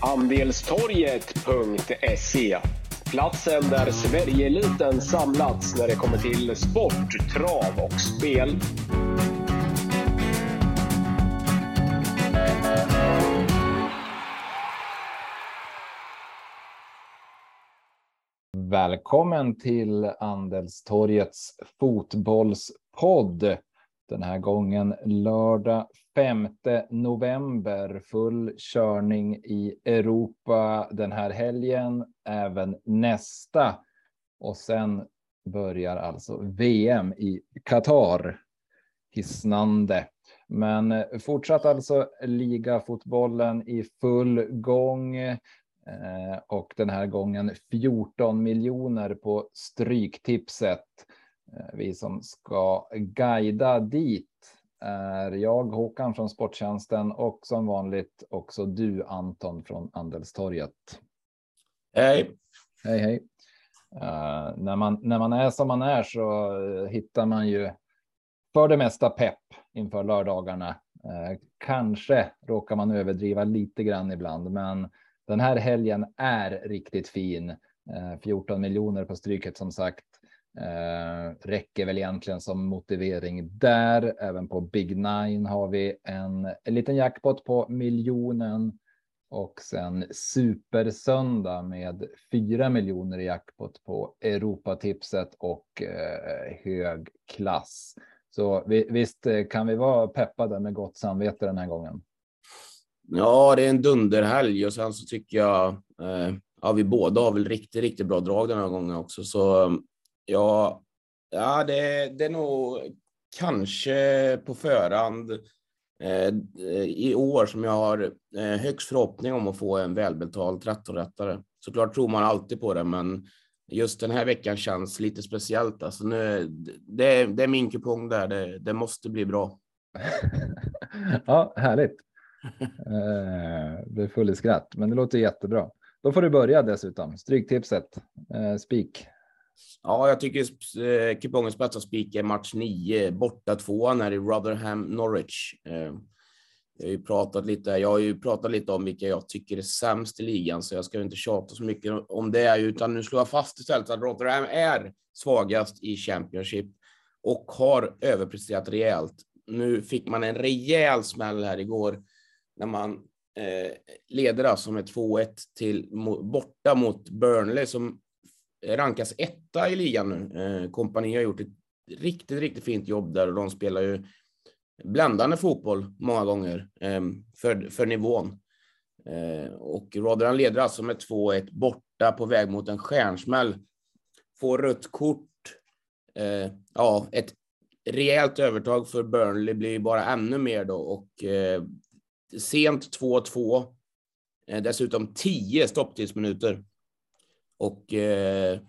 Andelstorget.se Platsen där Sverigeeliten samlats när det kommer till sport, trav och spel. Välkommen till Andelstorgets fotbollspodd. Den här gången lördag 5 november. Full körning i Europa den här helgen, även nästa. Och sen börjar alltså VM i Qatar. Hisnande. Men fortsatt alltså ligafotbollen i full gång. Eh, och den här gången 14 miljoner på stryktipset. Eh, vi som ska guida dit är jag Håkan från Sporttjänsten och som vanligt också du Anton från Andelstorget. Hej! Hej hej! Uh, när, man, när man är som man är så hittar man ju för det mesta pepp inför lördagarna. Uh, kanske råkar man överdriva lite grann ibland, men den här helgen är riktigt fin. 14 eh, miljoner på stryket som sagt. Eh, räcker väl egentligen som motivering där. Även på Big Nine har vi en, en liten jackpot på miljonen och sen supersöndag med 4 miljoner i jackpot på Europatipset och eh, hög klass. Så vi, visst eh, kan vi vara peppade med gott samvete den här gången. Ja, det är en dunderhelg och sen så tycker jag, eh, ja, vi båda har väl riktigt, riktigt bra drag den här gången också. Så ja, ja det, det är nog kanske på förhand eh, i år som jag har eh, högst förhoppning om att få en välbetald 13-rättare. Såklart tror man alltid på det, men just den här veckan känns lite speciellt. Alltså nu, det, det är min kupong där, det, det måste bli bra. ja, härligt. eh, är full i skratt, men det låter jättebra. Då får du börja dessutom. Stryktipset, eh, spik. Ja, jag tycker eh, kupongens bästa spik är match 9, borta tvåan här i Rotherham Norwich. Eh, jag har ju pratat lite, jag har ju pratat lite om vilka jag tycker är sämst i ligan, så jag ska inte tjata så mycket om det, utan nu slår jag fast istället att Rotherham är svagast i Championship och har överpresterat rejält. Nu fick man en rejäl smäll här igår när man eh, leder alltså med 2-1 till borta mot Burnley som Eh, rankas etta i ligan nu. Eh, kompani har gjort ett riktigt, riktigt fint jobb där och de spelar ju bländande fotboll många gånger eh, för, för nivån. Eh, och Rotherham leder alltså med 2-1 borta på väg mot en stjärnsmäll. Får rött kort. Eh, ja, ett rejält övertag för Burnley blir bara ännu mer då och eh, sent 2-2. Dessutom 10 stopptidsminuter. Och eh,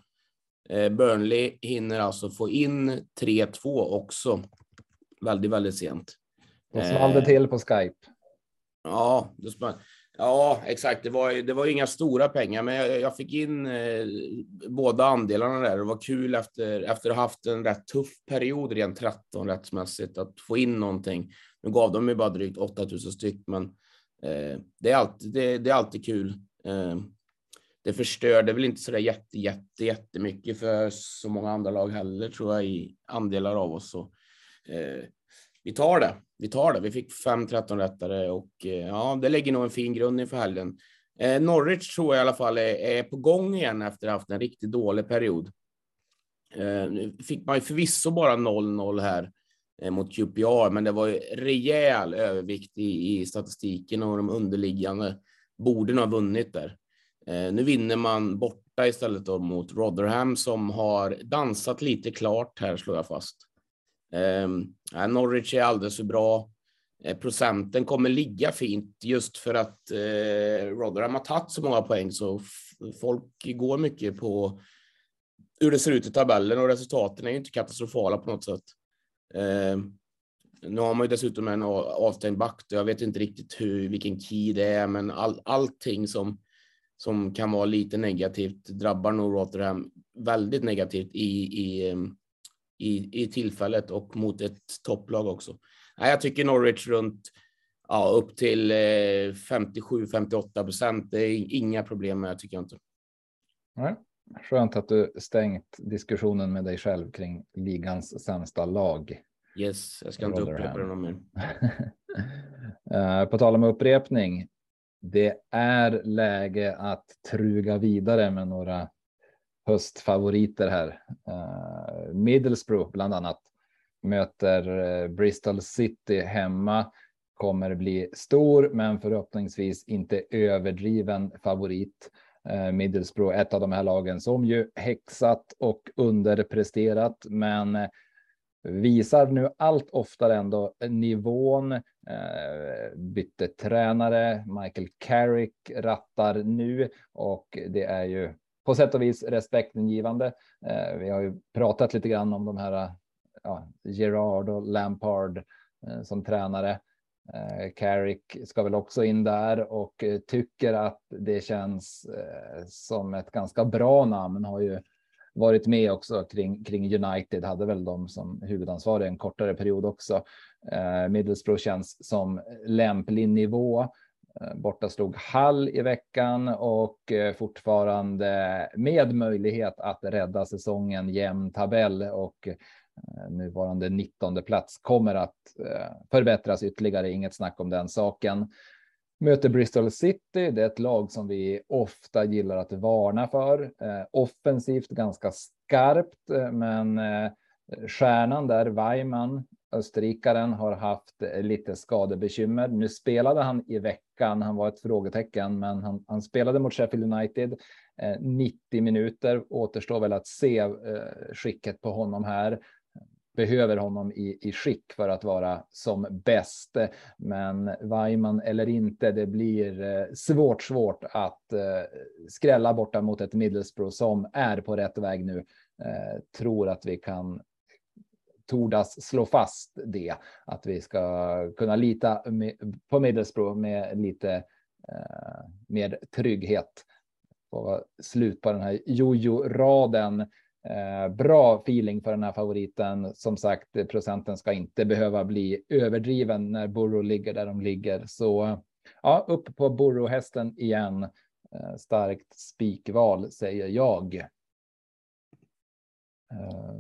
eh, Burnley hinner alltså få in 3-2 också. Väldigt, väldigt sent. Då small det till på Skype. Ja, det small. Ja, exakt. Det var, det var inga stora pengar, men jag, jag fick in eh, båda andelarna där. Det var kul efter, efter att ha haft en rätt tuff period rent 13 rättsmässigt att få in någonting. Nu gav de ju bara drygt 8000 styck, men eh, det, är alltid, det, det, är alltid kul. Eh, det förstörde väl inte så där jätte, jätte, jättemycket för så många andra lag heller, tror jag, i andelar av oss. Så, eh, vi tar det. Vi tar det. Vi fick fem 13-rättare och eh, ja, det lägger nog en fin grund inför helgen. Eh, Norwich tror jag i alla fall är, är på gång igen efter att ha haft en riktigt dålig period. Eh, nu fick man ju förvisso bara 0-0 här Eh, mot QPR, men det var ju rejäl övervikt i, i statistiken och de underliggande borde nog ha vunnit där. Eh, nu vinner man borta istället då mot Rotherham som har dansat lite klart här, slår jag fast. Eh, Norwich är alldeles för bra. Eh, procenten kommer ligga fint just för att eh, Rotherham har tagit så många poäng så folk går mycket på hur det ser ut i tabellen och resultaten är ju inte katastrofala på något sätt. Eh, nu har man ju dessutom en avstängd back. Jag vet inte riktigt hur, vilken key det är, men all, allting som, som kan vara lite negativt drabbar nog Rotherham väldigt negativt i, i, i, i tillfället och mot ett topplag också. Nej, jag tycker Norwich runt ja, upp till 57-58 procent. Det är inga problem med, tycker jag inte. Nej. Skönt att du stängt diskussionen med dig själv kring ligans sämsta lag. Yes, jag ska inte upprepa det någon mer. Eh, på tal om upprepning. Det är läge att truga vidare med några höstfavoriter här. Eh, Middlesbrough bland annat möter eh, Bristol City hemma. Kommer bli stor, men förhoppningsvis inte överdriven favorit. Eh, Middlesbrough, ett av de här lagen som ju häxat och underpresterat, men visar nu allt oftare ändå nivån. Eh, bytte tränare, Michael Carrick rattar nu och det är ju på sätt och vis respektingivande. Eh, vi har ju pratat lite grann om de här ja, Gerard och Lampard eh, som tränare. Eh, Carrick ska väl också in där och eh, tycker att det känns eh, som ett ganska bra namn. Har ju varit med också kring, kring United, hade väl de som huvudansvarig en kortare period också. Eh, Middlesbrough känns som lämplig nivå. Eh, borta slog Hall i veckan och eh, fortfarande med möjlighet att rädda säsongen jämn tabell och eh, nuvarande 19 plats kommer att eh, förbättras ytterligare. Inget snack om den saken möter Bristol City. Det är ett lag som vi ofta gillar att varna för. Eh, offensivt ganska skarpt, eh, men eh, stjärnan där, Weimann, österrikaren, har haft eh, lite skadebekymmer. Nu spelade han i veckan. Han var ett frågetecken, men han, han spelade mot Sheffield United eh, 90 minuter. Återstår väl att se skicket på honom här behöver honom i, i skick för att vara som bäst. Men Weimann eller inte, det blir eh, svårt, svårt att eh, skrälla borta mot ett Middlesbrough som är på rätt väg nu. Eh, tror att vi kan tordas slå fast det, att vi ska kunna lita på Middlesbrough med lite eh, mer trygghet. Och slut på den här jojo-raden bra feeling för den här favoriten. Som sagt, procenten ska inte behöva bli överdriven när Borough ligger där de ligger. Så ja, upp på Borough-hästen igen. Eh, starkt spikval säger jag. Eh,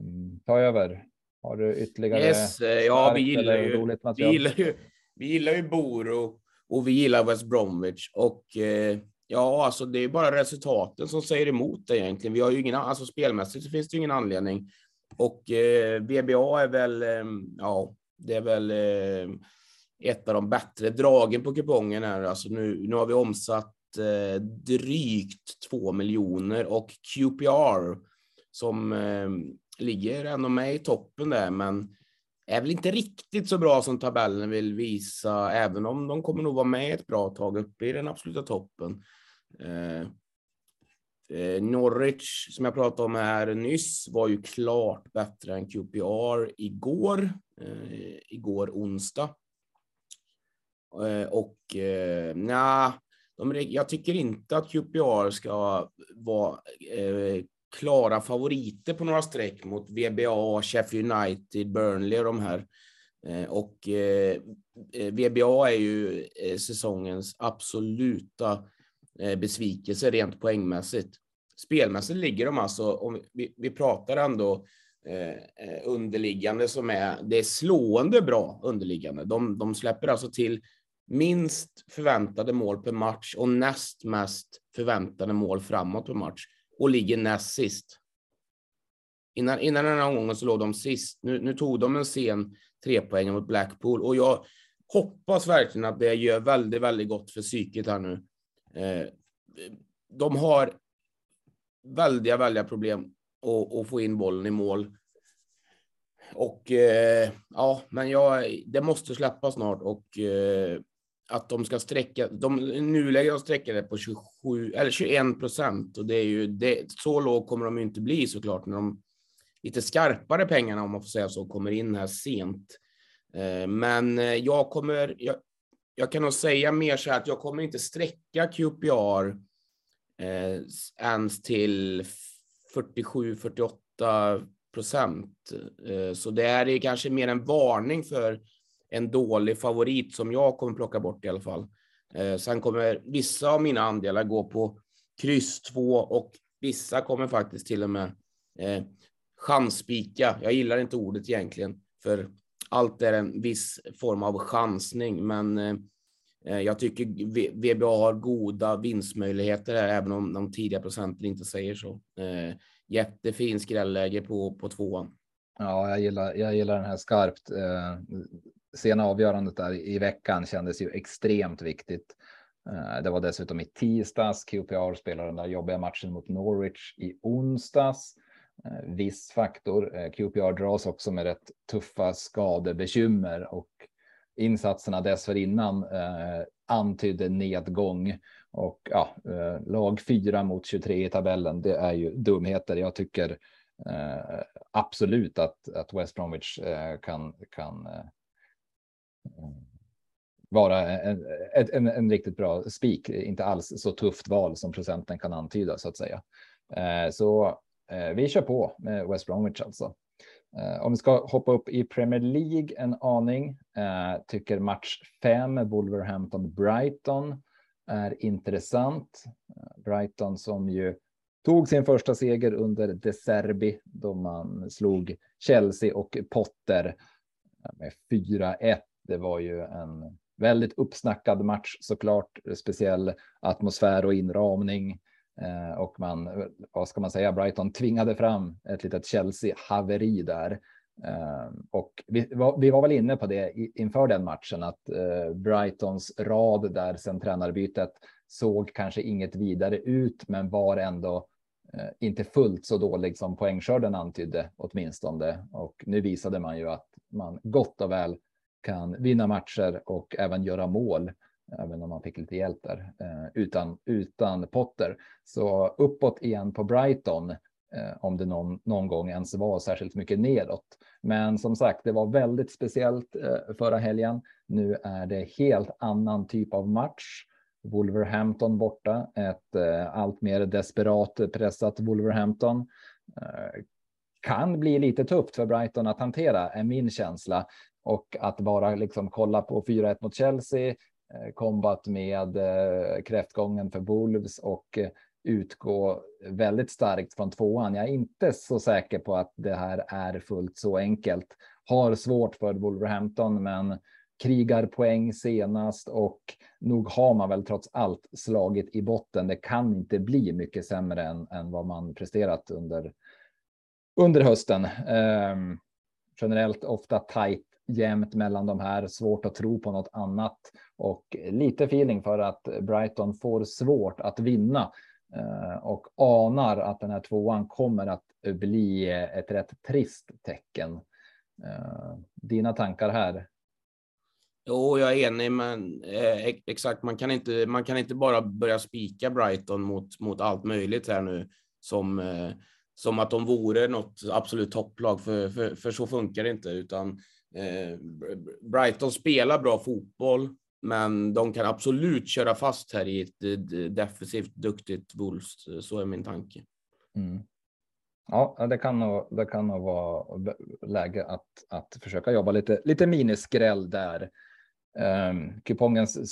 ta över. Har du ytterligare? Yes, eh, ja, vi gillar ju, vi gillar ju, vi gillar ju Boro och vi gillar West Bromwich och eh, Ja, alltså det är bara resultaten som säger emot det egentligen. Vi har ju ingen, alltså spelmässigt så finns det ju ingen anledning. Och eh, VBA är väl, eh, ja, det är väl eh, ett av de bättre dragen på kupongen här. Alltså nu, nu har vi omsatt eh, drygt två miljoner och QPR som eh, ligger ändå med i toppen där, men är väl inte riktigt så bra som tabellen vill visa, även om de kommer nog vara med ett bra tag uppe i den absoluta toppen. Eh, eh, Norwich, som jag pratade om här nyss, var ju klart bättre än QPR igår, eh, igår onsdag. Eh, och eh, nej, jag tycker inte att QPR ska vara eh, klara favoriter på några streck mot VBA, Sheffield United, Burnley och de här. Eh, och eh, eh VBA är ju säsongens absoluta Eh, Eh, besvikelse rent poängmässigt. Spelmässigt ligger de alltså, om vi, vi pratar ändå eh, eh, underliggande som är, det är slående bra underliggande. De, de släpper alltså till minst förväntade mål per match och näst mest förväntade mål framåt per match och ligger näst sist. Innan, innan den här gången så låg de sist. Nu, nu tog de en sen trepoäng mot Blackpool och jag hoppas verkligen att det gör väldigt, väldigt gott för psyket här nu. Eh, de har väldiga, väldiga problem att, att få in bollen i mål. Och eh, ja, men jag, det måste släppa snart och eh, att de ska sträcka, de nuläget de sträcker det på 27 eller 21 procent och det är ju det, så låg kommer de ju inte bli såklart när de lite skarpare pengarna om man får säga så kommer in här sent. Men jag kommer, jag, jag kan nog säga mer så här att jag kommer inte sträcka QPR eh, ens till 47-48 procent. Eh, så det här är kanske mer en varning för en dålig favorit som jag kommer plocka bort i alla fall. Eh, sen kommer vissa av mina andelar gå på kryss 2 och vissa kommer faktiskt till och med eh, chansspika. Jag gillar inte ordet egentligen, för allt är en viss form av chansning, men eh, jag tycker VBA har goda vinstmöjligheter här, även om de tidiga procenten inte säger så. Eh, jättefin skrälläge på, på tvåan. Ja, jag gillar, jag gillar den här skarpt. Eh, sena avgörandet där i veckan kändes ju extremt viktigt. Det var dessutom i tisdags. QPR spelade den där jobbiga matchen mot Norwich i onsdags. Eh, viss faktor. Eh, QPR dras också med rätt tuffa skadebekymmer och insatserna dessförinnan eh, antydde nedgång och ja, eh, lag 4 mot 23 i tabellen. Det är ju dumheter. Jag tycker eh, absolut att, att West Bromwich eh, kan, kan eh, vara en, en, en, riktigt bra spik. Inte alls så tufft val som procenten kan antyda så att säga. Så Eh, vi kör på med West Bromwich alltså. Eh, om vi ska hoppa upp i Premier League en aning, eh, tycker match 5 Wolverhampton Brighton är intressant. Eh, Brighton som ju tog sin första seger under De Serbi då man slog Chelsea och Potter eh, med 4-1. Det var ju en väldigt uppsnackad match såklart, speciell atmosfär och inramning. Eh, och man, vad ska man säga, Brighton tvingade fram ett litet Chelsea-haveri där. Eh, och vi var, vi var väl inne på det inför den matchen, att eh, Brightons rad där sen tränarbytet såg kanske inget vidare ut, men var ändå eh, inte fullt så dålig som poängskörden antydde åtminstone. Och nu visade man ju att man gott och väl kan vinna matcher och även göra mål även om man fick lite hjälp där, eh, utan, utan Potter. Så uppåt igen på Brighton, eh, om det någon, någon gång ens var särskilt mycket nedåt. Men som sagt, det var väldigt speciellt eh, förra helgen. Nu är det helt annan typ av match. Wolverhampton borta, ett allt mer desperat pressat Wolverhampton. Kan bli lite tufft för Brighton att hantera, är min känsla. Och att bara liksom kolla på 4-1 mot Chelsea, Eh, kombat med eh, kräftgången för Wolves och eh, utgå väldigt starkt från tvåan. Jag är inte så säker på att det här är fullt så enkelt. Har svårt för Wolverhampton, men krigar poäng senast och nog har man väl trots allt slagit i botten. Det kan inte bli mycket sämre än, än vad man presterat under under hösten. Eh, generellt ofta tajt jämnt mellan de här, svårt att tro på något annat och lite feeling för att Brighton får svårt att vinna eh, och anar att den här tvåan kommer att bli ett rätt trist tecken. Eh, dina tankar här? Jo, jag är enig, men eh, exakt. Man kan inte. Man kan inte bara börja spika Brighton mot mot allt möjligt här nu som eh, som att de vore något absolut topplag, för, för, för så funkar det inte, utan Eh, Eh, Brighton spelar bra fotboll, men de kan absolut köra fast här i ett eh, defensivt duktigt Wolves. Eh, så är min tanke. Mm. Ja, det kan nog, det kan nog vara läge att, att försöka jobba lite, lite miniskräll där. Ehm, um, kupongens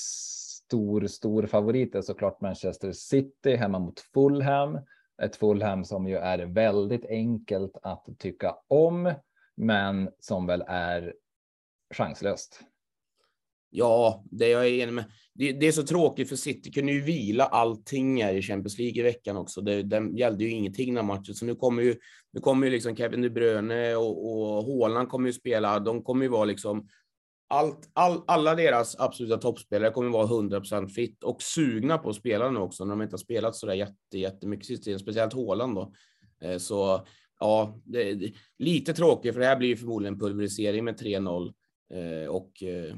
stor, stor favorit är såklart Manchester City hemma mot Fulham. Ett Fulham som ju är väldigt enkelt att tycka om men som väl är chanslöst. Ja, det jag är enig med. Det, det, är så tråkigt för City kunde ju vila allting här i Champions League i veckan också. Det, den gällde ju ingenting den matchen, så nu kommer ju, nu kommer ju liksom Kevin De Bruyne och, och Haaland kommer ju spela. De kommer ju vara liksom allt, all, alla deras absoluta toppspelare kommer vara 100% fit och sugna på att spela nu också när de inte har spelat så där jätte, jättemycket sist tiden, speciellt Haaland då. Eh, så ja, det, lite tråkigt för det här blir ju förmodligen pulverisering med 3-0 eh, och eh,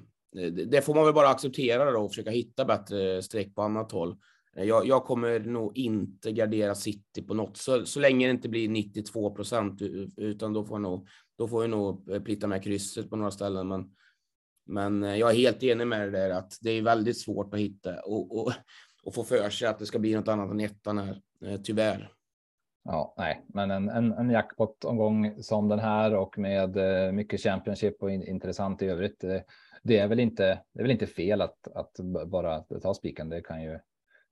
det, får man väl bara acceptera då och försöka hitta bättre streck på annat håll. Eh, jag, jag, kommer nog inte gardera City på något så, så länge det inte blir 92 procent utan då får jag nog, då får jag nog eh, plitta med krysset på några ställen. Men, men eh, jag är helt enig med det där att det är väldigt svårt att hitta och, och, och få för sig att det ska bli något annat än ettan här, tyvärr. Ja, nej, men en, en, en jackpot-omgång som den här och med eh, mycket Championship och in, intressant i övrigt. Eh, det är väl inte, det är väl inte fel att, att bara ta spiken. Det kan ju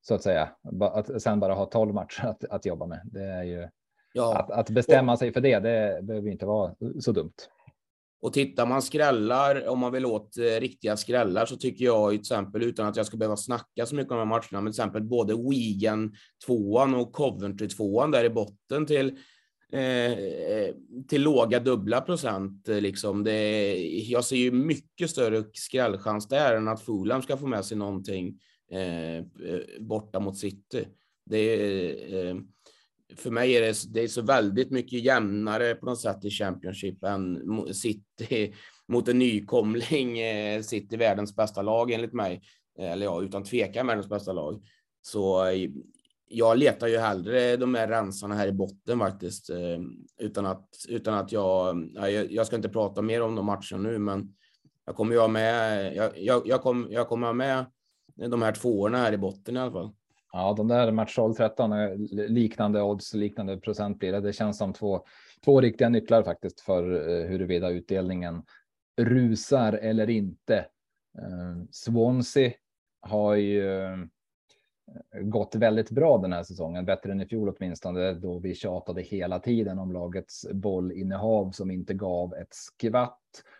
så att säga att sen bara ha 12 matcher att, att jobba med. Det är ju ja. att, att bestämma sig för det. Det behöver inte vara så dumt. Och tittar man skrällar, om man vill åt eh, riktiga skrällar, så tycker jag till exempel, utan att jag ska behöva snacka så mycket om de här matcherna, men till exempel både Wigan tvåan och Coventry tvåan där i botten till eh, eh till låga dubbla procent. Eh, liksom. Det, jag ser ju mycket större skrällchans där än att Fulham ska få med sig någonting eh, borta mot City. Det, eh, för mig är det, det är så väldigt mycket jämnare på något sätt i Championship än City mot en nykomling. Eh, City världens bästa lag enligt mig. Eh, eller ja, utan tvekan världens bästa lag. Så eh, jag letar ju hellre de här rensarna här i botten faktiskt. Utan att, utan att jag, jag ska inte prata mer om de matcherna nu, men jag kommer ju ha med, jag, jag, jag, kom, jag kommer ha med de här tvåorna här i botten i alla fall. Ja, de där match 13 eh, liknande odds, liknande procent blir det. Det känns som två, två riktiga nycklar faktiskt för eh, huruvida utdelningen rusar eller inte. Eh, Swansea har ju gått väldigt bra den här säsongen, bättre än i fjol åtminstone, då vi tjatade hela tiden om lagets bollinnehav som inte gav ett skvatt.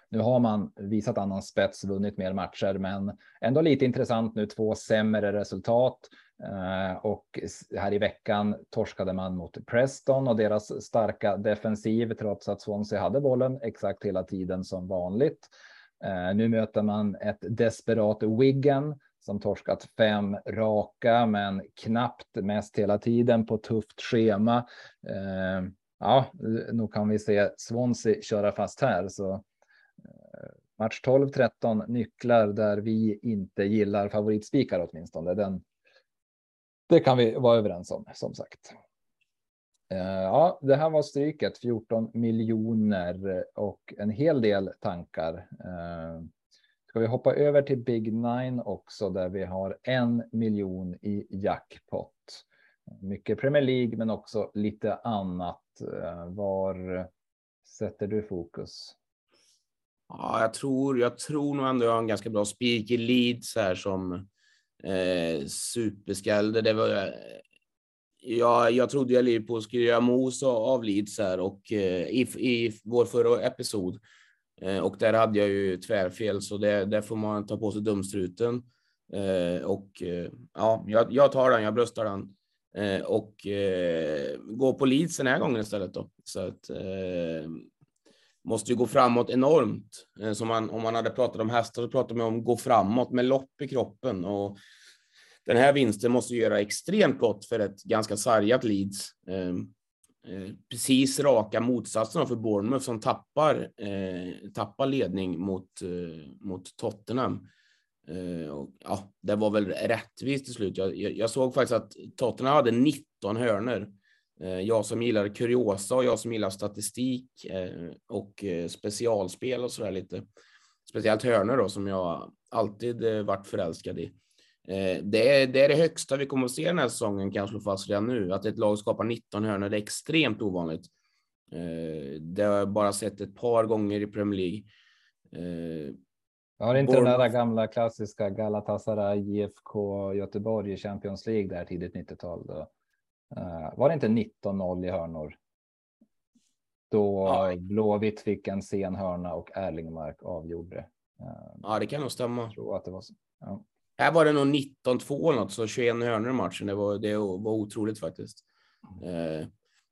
Nu har man visat annan spets, vunnit mer matcher, men ändå lite intressant nu. Två sämre resultat eh, Eh, och här i veckan torskade man mot Preston och deras starka defensiv, trots att Swansea hade bollen exakt hela tiden som vanligt. Eh, nu möter man ett desperat Wigan som torskat fem raka, men knappt mest hela tiden på tufft schema. Eh, ja, nog kan vi se Swansea köra fast här, så match 12-13 nycklar där vi inte gillar favoritspikar åtminstone. Den, det kan vi vara överens om som sagt. Eh, ja, det här var stryket 14 miljoner eh, och en hel del tankar. Eh, ska vi hoppa över till Big Nine också där vi har en miljon i jackpot. Mycket Premier League men också lite annat. Var sätter du fokus? Ja, jag tror, jag tror nog ändå jag har en ganska bra spik i Leeds här som eh. Det var, eh, ja, jag trodde jag Liverpool skulle göra mos av Leeds här och eh, i, i vår förra episod Eh, och där hade jag ju tvärfel, så det, där får man ta på sig dumstruten. Eh, och eh, ja, jag, jag, tar den, jag bröstar den. Eh, och går på Leeds den här gången istället då. Så att måste ju gå framåt enormt. Eh, som man, om man hade pratat om hästar så pratar man om gå framåt med lopp i kroppen. Och den här vinsten måste göra extremt gott för ett ganska sargat Leeds. Ehm, eh, precis raka motsatsen för Bournemouth som tappar, eh, tappar ledning mot, mot Tottenham. Och, ja, det var väl rättvist till slut. Jag, jag, jag såg faktiskt att Tottenham hade 19 hörner. Eh, jag som gillar kuriosa och jag som gillar statistik eh, och specialspel och så där lite. Speciellt hörner då som jag alltid varit förälskad i. Eh, det är, det är det högsta vi kommer att se den här säsongen kan jag slå fast redan nu. Att ett lag skapar 19 hörnor, det är extremt ovanligt. Eh, det har jag bara sett ett par gånger i Premier League. Eh, har inte Born... den där gamla klassiska Galatasaray IFK Göteborg i Champions League där tidigt 90-tal? Då? Var det inte 19-0 i hörnor? Då ja. Blåvitt fick en sen hörna och Erlingmark avgjorde. Ja, det kan nog stämma. Jag tror att det var så. Ja. Här var det nog 19-2 något, så 21 hörnor i matchen. Det var, det var otroligt faktiskt. Eh,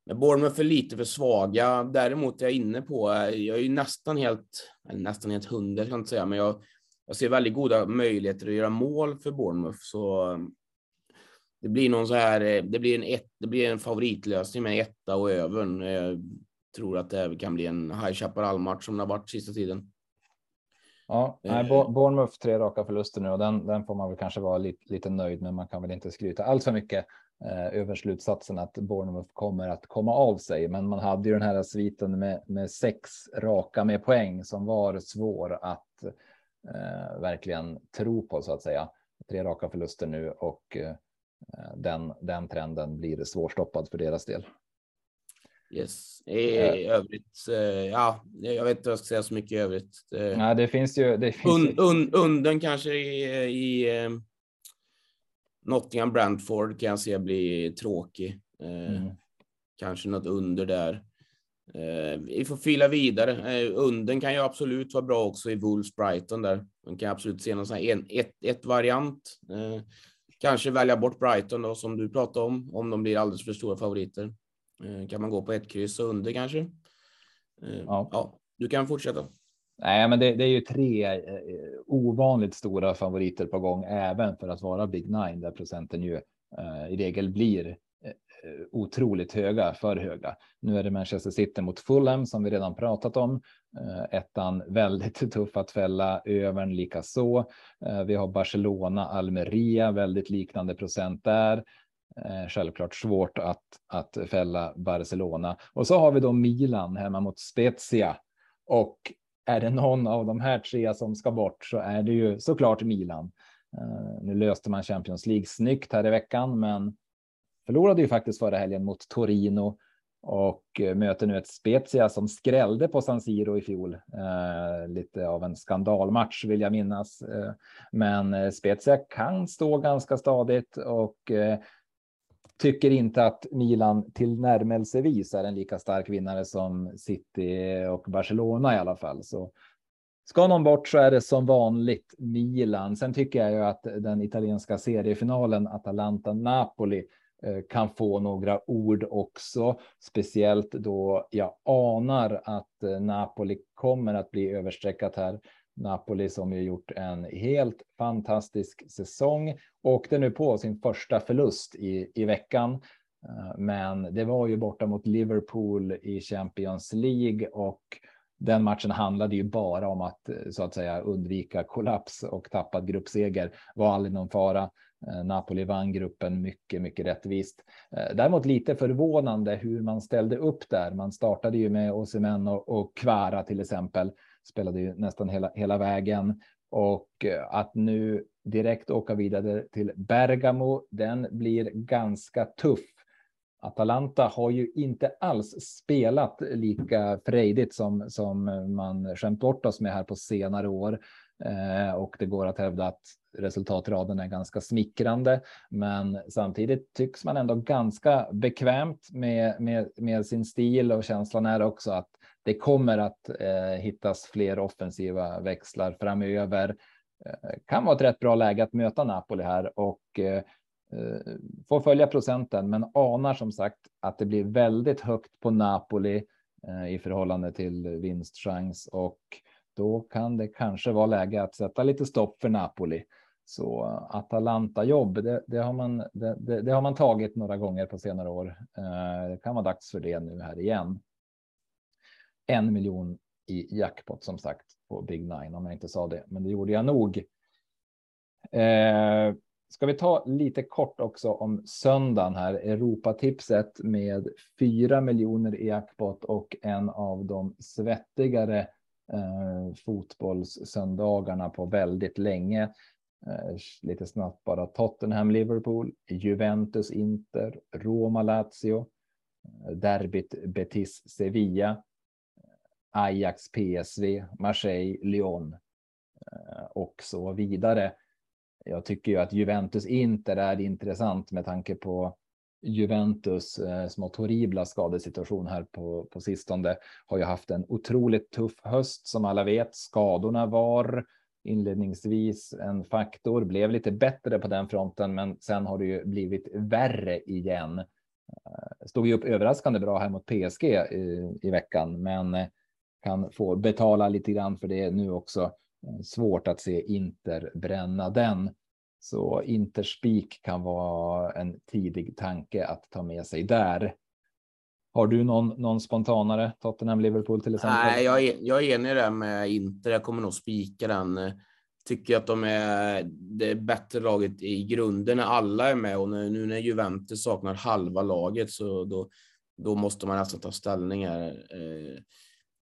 men Bournemouth är lite för svaga. Däremot är jag inne på, jag är ju nästan helt, eller nästan helt hundra kan jag inte säga, men jag, jag ser väldigt goda möjligheter att göra mål för Bournemouth. Så eh, det blir någon så här, eh, det blir en, ett, det blir en favoritlösning med etta och övern. Jag tror att det kan bli en High Chaparral-match som det har varit sista tiden. Ja, nej, eh. Bournemouth tre raka förluster nu och den, den får man väl kanske vara lite, lite nöjd med. Man kan väl inte skryta allt för mycket eh, över slutsatsen att Bournemouth kommer att komma av sig. Men man hade ju den här sviten med, med sex raka med poäng som var svår att eh, verkligen tro på så att säga. Tre raka förluster nu och eh, den, den trenden blir svårstoppad för deras del. Yes. I uh, övrigt, uh, ja, jag vet inte vad jag ska säga så mycket i övrigt. Ja, det finns ju. Det finns un, un, unden kanske i, i Nottingham Brentford kan jag se bli tråkig. Mm. Kanske något under där. vi får fila vidare. unden kan ju absolut vara bra också i Wolves Brighton där. Man kan absolut se någon sån här en, ett, ett variant. Kanske välja bort Brighton då som du pratade om, om de blir alldeles för stora favoriter. Eh, kan man gå på ett kryss och under kanske? Eh, ja. ja, du kan fortsätta. Nej, men det, det är ju tre eh, ovanligt stora favoriter på gång, även för att vara Big Nine, där procenten ju eh, i regel blir Eh, otroligt höga, för höga. Nu är det Manchester City mot Fulham som vi redan pratat om. Eh, ettan väldigt tuff att fälla, övern lika så. Eh, vi har Barcelona, Almeria, väldigt liknande procent där. Självklart svårt att, att fälla Barcelona. Och så har vi då Milan hemma mot Spezia. Och är det någon av de här tre som ska bort så är det ju såklart Milan. Nu löste man Champions League snyggt här i veckan, men förlorade ju faktiskt förra helgen mot Torino och eh, möter nu ett Spezia som skrällde på San Siro i fjol. Eh, lite av en skandalmatch vill jag minnas, eh, men eh, Spezia kan stå ganska stadigt och tycker inte att Milan tillnärmelsevis är en lika stark vinnare som City och Barcelona i alla fall. Så ska någon bort så är det som vanligt Milan. Sen tycker jag ju att den italienska seriefinalen Atalanta-Napoli Eh, kan få några ord också, speciellt då jag anar att eh, Napoli kommer att bli överstreckat här Napoli som ju gjort en helt fantastisk säsong åkte nu på sin första förlust i, i veckan. Eh, men det var ju borta mot Liverpool i Champions League och den matchen handlade ju bara om att så att säga undvika kollaps och tappad gruppseger var aldrig någon fara. Eh, Napoli vann gruppen mycket, mycket rättvist. Eh, däremot lite förvånande hur man ställde upp där. Man startade ju med Osimhen och, och Kvara till exempel spelade ju nästan hela, hela vägen och eh, att nu direkt åka vidare till Bergamo, den blir ganska tuff. Atalanta har ju inte alls spelat lika frejdigt som, som man skämt bort oss med här på senare år. Eh, och det går att hävda att resultatraden är ganska smickrande. Men samtidigt tycks man ändå ganska bekvämt med, med, med sin stil och känslan är också att det kommer att eh, hittas fler offensiva växlar framöver. Eh, kan vara ett rätt bra läge att möta Napoli här och eh, eh får följa procenten, men anar som sagt att det blir väldigt högt på Napoli eh, i förhållande till vinstchans och då kan det kanske vara läge att sätta lite stopp för Napoli. Så eh, Atalanta jobb, det, det har man. Det, det, det, har man tagit några gånger på senare år. Eh, det kan vara dags för det nu här igen en miljon i jackpot som sagt på Big Nine om jag inte sa det, men det gjorde jag nog. Eh, ska vi ta lite kort också om söndagen här, Europatipset med 4 miljoner i jackpot och en av de svettigare eh, fotbollssöndagarna på väldigt länge. Eh, lite snabbt bara Tottenham, Liverpool, Juventus, Inter, Roma, Lazio, eh, derbyt Betis, Sevilla, eh, Ajax, PSV, Marseille, Lyon eh, och så vidare. Jag tycker ju att Juventus Inter är intressant med tanke på Juventus eh, smått horribla skadesituation här på, på sistone har ju haft en otroligt tuff höst som alla vet. Skadorna var inledningsvis en faktor, blev lite bättre på den fronten, men sen har det ju blivit värre igen. Eh, stod ju upp överraskande bra här mot PSG i, i veckan, men eh, kan få betala lite grann för det nu också. Eh, svårt att se Inter bränna den. Så Interspik kan vara en tidig tanke att ta med sig där. Har du någon, någon spontanare? Tottenham, Liverpool till exempel? Nej, jag är, jag är enig där med Inter. Jag kommer nog spika den. Tycker att de är det bättre laget i grunden när alla är med och nu när Juventus saknar halva laget så då, då måste man nästan ta ställning här. Eh,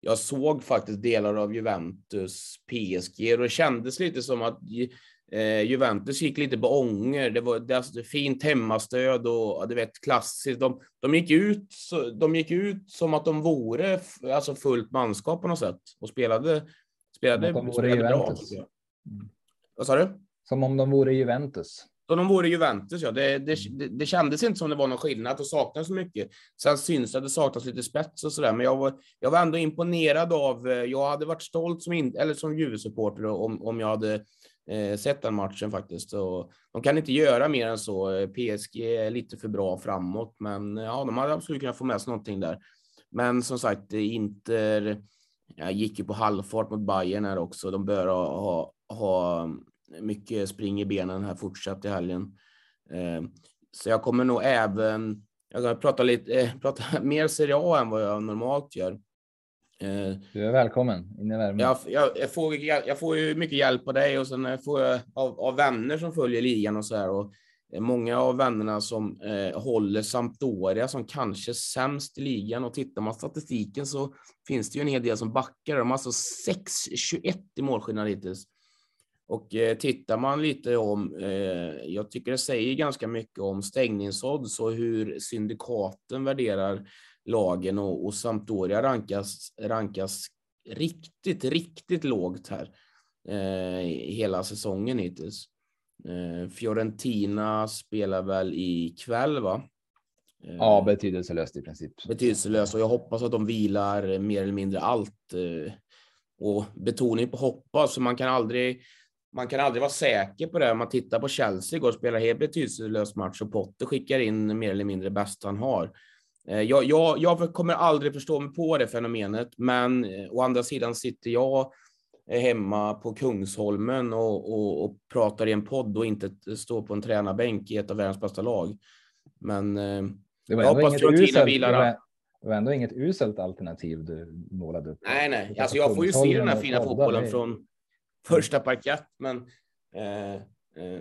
jag såg faktiskt delar av Juventus PSG och det kändes lite som att Eh, Juventus gick lite på ånger. Det var det, alltså, fint hemmastöd och du vet klassiskt. De, de, gick ut, så, de gick ut som att de vore alltså, fullt manskap på något sätt och spelade, spelade, de spelade bra. Mm. Vad sa du? Som om de vore Juventus. Som de vore Juventus, ja. Det, det, det, kändes inte som det var någon skillnad, att det saknades så mycket. Sen syns det att det saknas lite spets och sådär, men jag var, jag var ändå imponerad av, eh, jag hade varit stolt som, in, eller som Juve-supporter om, om jag hade Eh, sett den matchen faktiskt. Så de kan inte göra mer än så. Eh, PSG är lite för bra framåt, men eh, ja, de hade absolut kunnat få med sig någonting där. Men som sagt, Inter ja, gick ju på halvfart mot Bayern här också. De bör ha, ha mycket spring i benen här fortsatt i helgen. Eh, så jag kommer nog även, jag kommer prata lite, eh, prata mer Serie A än vad jag normalt gör. Eh, du är välkommen in i värmen. Jag, jag, jag, får, jag, jag, får ju mycket hjälp av dig och sen får jag av, av vänner som följer ligan och så här. Och många av vännerna som eh, håller Sampdoria som kanske sämst i ligan och tittar man statistiken så finns det ju en hel del som backar. De har alltså 6-21 i målskillnad hittills. Och eh, tittar man lite om, eh, jag tycker det säger ganska mycket om stängningsodds och hur syndikaten värderar lagen och, och Sampdoria rankas, rankas riktigt, riktigt lågt här eh, hela säsongen hittills. Eh, Fiorentina spelar väl ikväll, va? Eh, ja, betydelselöst i princip. Betydelselöst och jag hoppas att de vilar mer eller mindre allt. Eh, och betoning på hoppas, så man kan aldrig man kan aldrig vara säker på det. Om man tittar på Chelsea igår och spelar helt betydelselös match och Potter skickar in mer eller mindre bäst han har. Eh, jag, jag, jag kommer aldrig förstå mig på det fenomenet, men eh, å andra sidan sitter jag hemma på Kungsholmen och, och, och pratar i en podd och inte står på en tränarbänk i ett av världens bästa lag. Men eh, det var jag hoppas Fiorentina vilar. Det var, det var ändå inget uselt alternativ du målade upp. Nej, nej, alltså jag får ju se den här fina fotbollen från, första parkett, men eh, eh,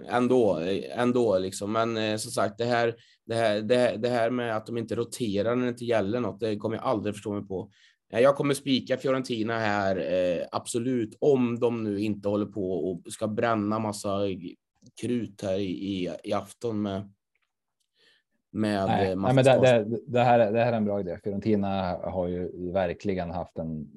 ändå, ändå liksom. Men eh, som sagt, det här, det här, det här, det här med att de inte roterar när det inte gäller något, det kommer jag aldrig förstå mig på. Eh, jag kommer spika Fiorentina här, eh, absolut, om de nu inte håller på och ska bränna massa krut här i, i, i afton med med nej, nej, men det, det, det, här, det här är en bra idé. Fiorentina har ju verkligen haft en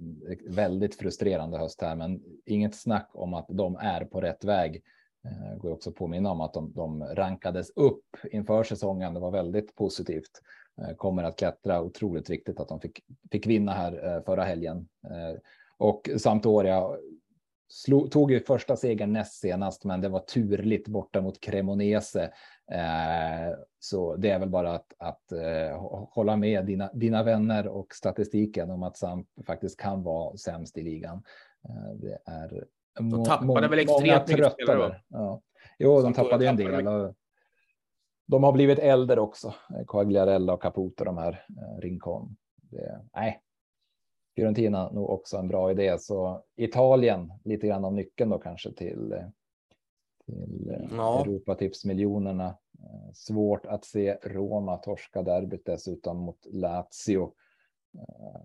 väldigt frustrerande höst här, men inget snack om att de är på rätt väg. Eh, går också påminna om att de, de rankades upp inför säsongen. Det var väldigt positivt. Eh, kommer att klättra. Otroligt viktigt att de fick, fick vinna här eh, förra helgen. Och Sampdoria slog, tog ju första segern näst senast, men det var turligt borta mot Cremonese så det är väl bara att, att hålla med dina, dina vänner och statistiken om att Samp faktiskt kan vara sämst i ligan. Det är de tappade väl extremt mycket spelare Ja. Jo, de tappade en del. Och de har blivit äldre också. Quagliarella och Caputo, de här Rincon. Det, nej, Fiorentina nog också en bra idé. Så Italien lite grann om nyckeln då kanske till till eh, ja. Europatipsmiljonerna. Eh, svårt att se Roma torska derbyt dessutom mot Lazio. Eh,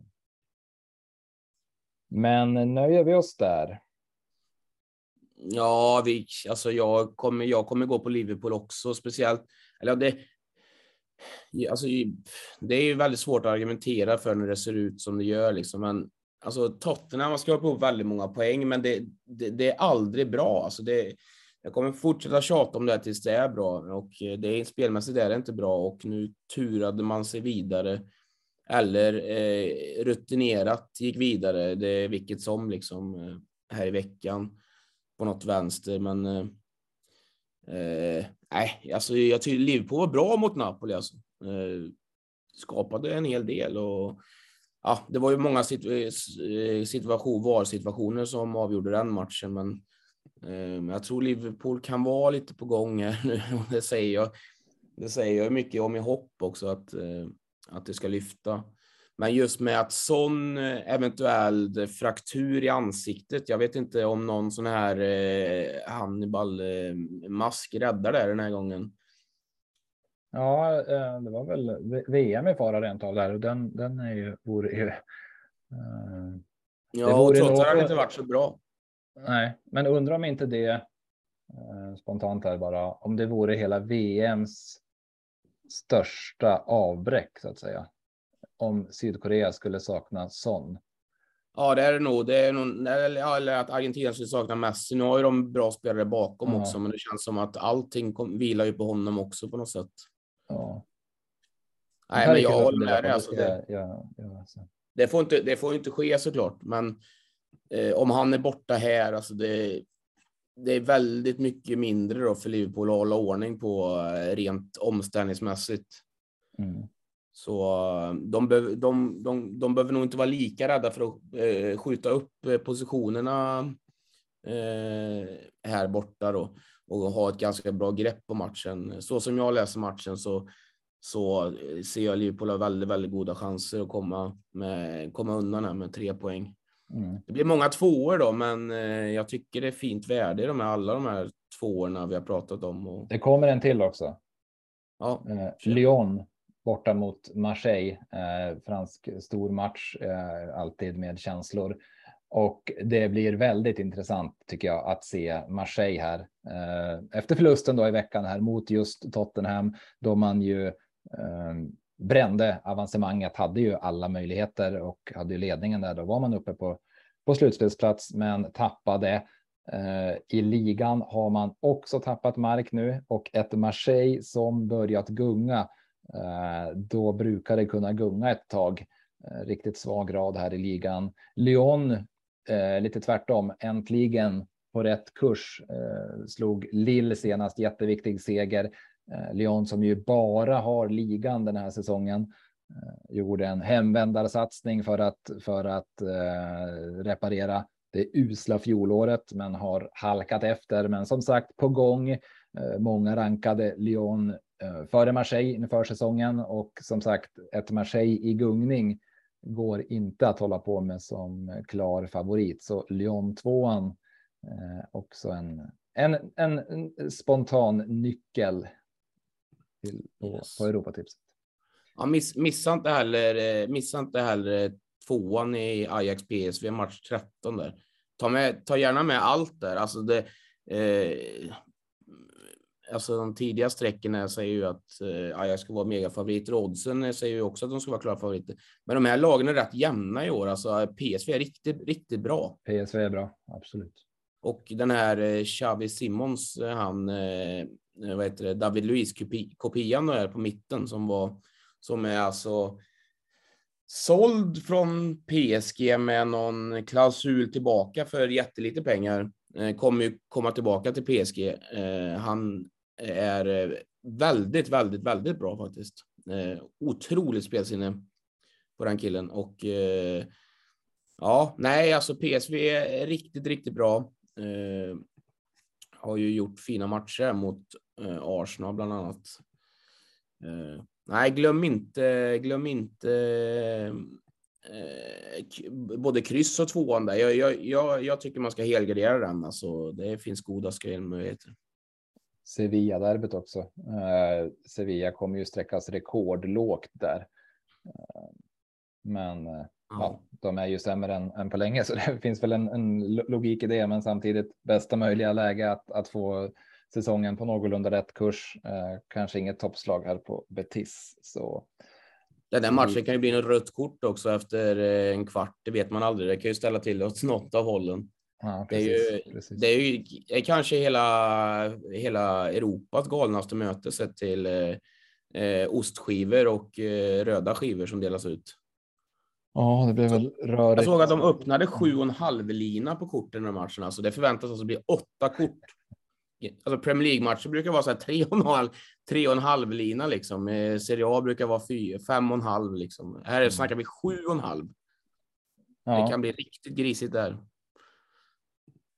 men nöjer vi oss där? Ja, vi, alltså jag kommer, jag kommer gå på Liverpool också, speciellt. Eller det, alltså, det är ju väldigt svårt att argumentera för när det ser ut som det gör, liksom. men alltså Tottenham har skrapat på väldigt många poäng, men det, det, det är aldrig bra. Alltså, det, jag kommer fortsätta tjata om det här tills det är bra och eh, det är spelmässigt är det inte bra och nu turade man sig vidare eller eh, rutinerat gick vidare. Det vilket som liksom eh, här i veckan på något vänster, men eh, eh nej, alltså jag tycker Liverpool var bra mot Napoli alltså. Eh, skapade en hel del och ja, det var ju många eh, situation, VAR-situationer som avgjorde den matchen, men eh, jag tror Liverpool kan vara lite på gång här nu och det säger jag. Det säger jag mycket om i hopp också att, eh, att det ska lyfta. Men just med att sån eh, eventuell fraktur i ansiktet. Jag vet inte om någon sån här eh, Hannibal mask räddar det den här gången. Ja, det var väl VM i fara rent av där och den, den är ju, vore ju. Ja, och trots att han inte varit så bra. Nej, men undrar om inte det eh, spontant här bara, om det vore hela VMs största avbräck så att säga. Om Sydkorea skulle sakna sån. Ja, det är det nog. Det är nog eller att Argentina skulle sakna Messi. Nu har ju de bra spelare bakom ja. också, men det känns som att allting kom, vilar ju på honom också på något sätt. Ja. Nej, men jag håller med dig. Alltså, det, ja, ja, det, får inte, det får inte ske såklart, men eh, om han är borta här, alltså det, det är väldigt mycket mindre då för Liverpool att hålla ordning på eh, rent omställningsmässigt. Mm. Så eh, de, behöver, de, de, de behöver nog inte vara lika rädda för att eh, skjuta upp eh, positionerna eh, här borta då och ha ett ganska bra grepp på matchen. Så som jag läser matchen så, så ser jag Liverpool ha väldigt, väldigt goda chanser att komma, med, komma undan här med tre poäng. Mm. Det blir många tvåor då, men eh, jag tycker det är fint värde i de här, alla de här tvåorna vi har pratat om. Och... Det kommer en till också. Ja, eh, Lyon borta mot Marseille. Eh, fransk stor match, eh, alltid med känslor. Och det blir väldigt intressant tycker jag att se Marseille här eh, efter förlusten då i veckan här mot just Tottenham då man ju eh, brände avancemanget, hade ju alla möjligheter och hade ju ledningen där. Då var man uppe på, på slutspelsplats, men tappade. Eh, I ligan har man också tappat mark nu och ett Marseille som börjat gunga. Eh, då brukar det kunna gunga ett tag. Eh, riktigt svag grad här i ligan. Lyon, eh, lite tvärtom, äntligen på rätt kurs. Slog Lille senast, jätteviktig seger. Lyon som ju bara har ligan den här säsongen gjorde en hemvändarsatsning för att för att reparera det usla fjolåret, men har halkat efter. Men som sagt på gång. Många rankade Lyon före Marseille inför säsongen och som sagt ett Marseille i gungning går inte att hålla på med som klar favorit. Så Lyon tvåan också en, en, en, spontan nyckel till, på, yes. på Europatipset. Ja, miss, missa inte heller, eh, missa inte heller tvåan i Ajax PSV match 13 där. Ta, med, ta gärna med allt där. Alltså, det, eh, alltså de tidiga sträckorna säger ju att eh, Ajax ska vara megafavoriter. Oddsen säger ju också att de ska vara klara favoriter. Men de här lagen är rätt jämna i år. Alltså PSV är riktigt, riktigt bra. PSV är bra, absolut. Och den här eh, Xavi Simons, eh, han, vad heter det, David Luiz kopian är på mitten som var, som är alltså såld från PSG med någon klausul tillbaka för jättelite pengar. Kommer ju komma tillbaka till PSG. Han är eh, väldigt, väldigt, väldigt bra faktiskt. Eh, otroligt spelsinne på den killen och eh, ja, nej, alltså PSV är riktigt, riktigt bra. Eh, har ju gjort fina matcher mot eh, Arsenal bland annat. Eh, nej, glöm inte, glöm inte eh, både kryss och tvåan där. Jag, jag, jag, jag tycker man ska helgardera den. Alltså, det finns goda spelmöjligheter. Sevilla-derbyt också. Eh, Sevilla kommer ju sträckas rekordlågt där. Eh, men eh, ja, de är ju sämre än, än på länge, så det finns väl en, en logik i det, men samtidigt bästa möjliga läge att, att få säsongen på någorlunda rätt kurs. Eh, kanske inget toppslag här på Betis. Så. Den där matchen kan ju bli en rött kort också efter eh, en kvart. Det vet man aldrig. Det kan ju ställa till åt något av hållen. Ja, precis, det är ju, precis. det är ju är kanske hela, hela Europas galnaste möte sett till eh, eh ostskivor och eh, röda skivor som delas ut. Ja, det blev väl rörigt. Jag såg att de öppnade sju och en halv lina på korten i den matchen. Alltså det förväntas alltså bli åtta kort. Alltså Premier League-matcher brukar vara så här tre och en halv, tre och en halv lina liksom. Serie A brukar vara fyra, fem och en halv liksom. Här mm. snackar vi sju och en halv. Ja. Det kan bli riktigt grisigt där.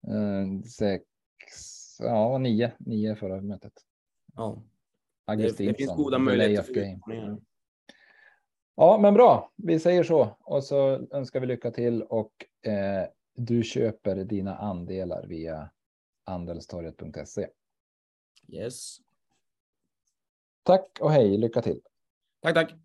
Uh, sex, ja, nio, nio förra mötet. Ja. Det, det finns goda möjligheter. För Ja, men bra. Vi säger så och så önskar vi lycka till och eh, du köper dina andelar via andelstorget.se. Yes. Tack och hej. Lycka till. Tack, tack.